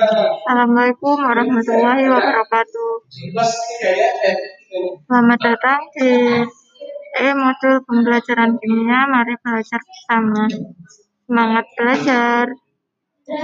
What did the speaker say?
Assalamualaikum warahmatullahi wabarakatuh. Selamat datang di E modul pembelajaran kimia. Mari belajar bersama. Semangat belajar.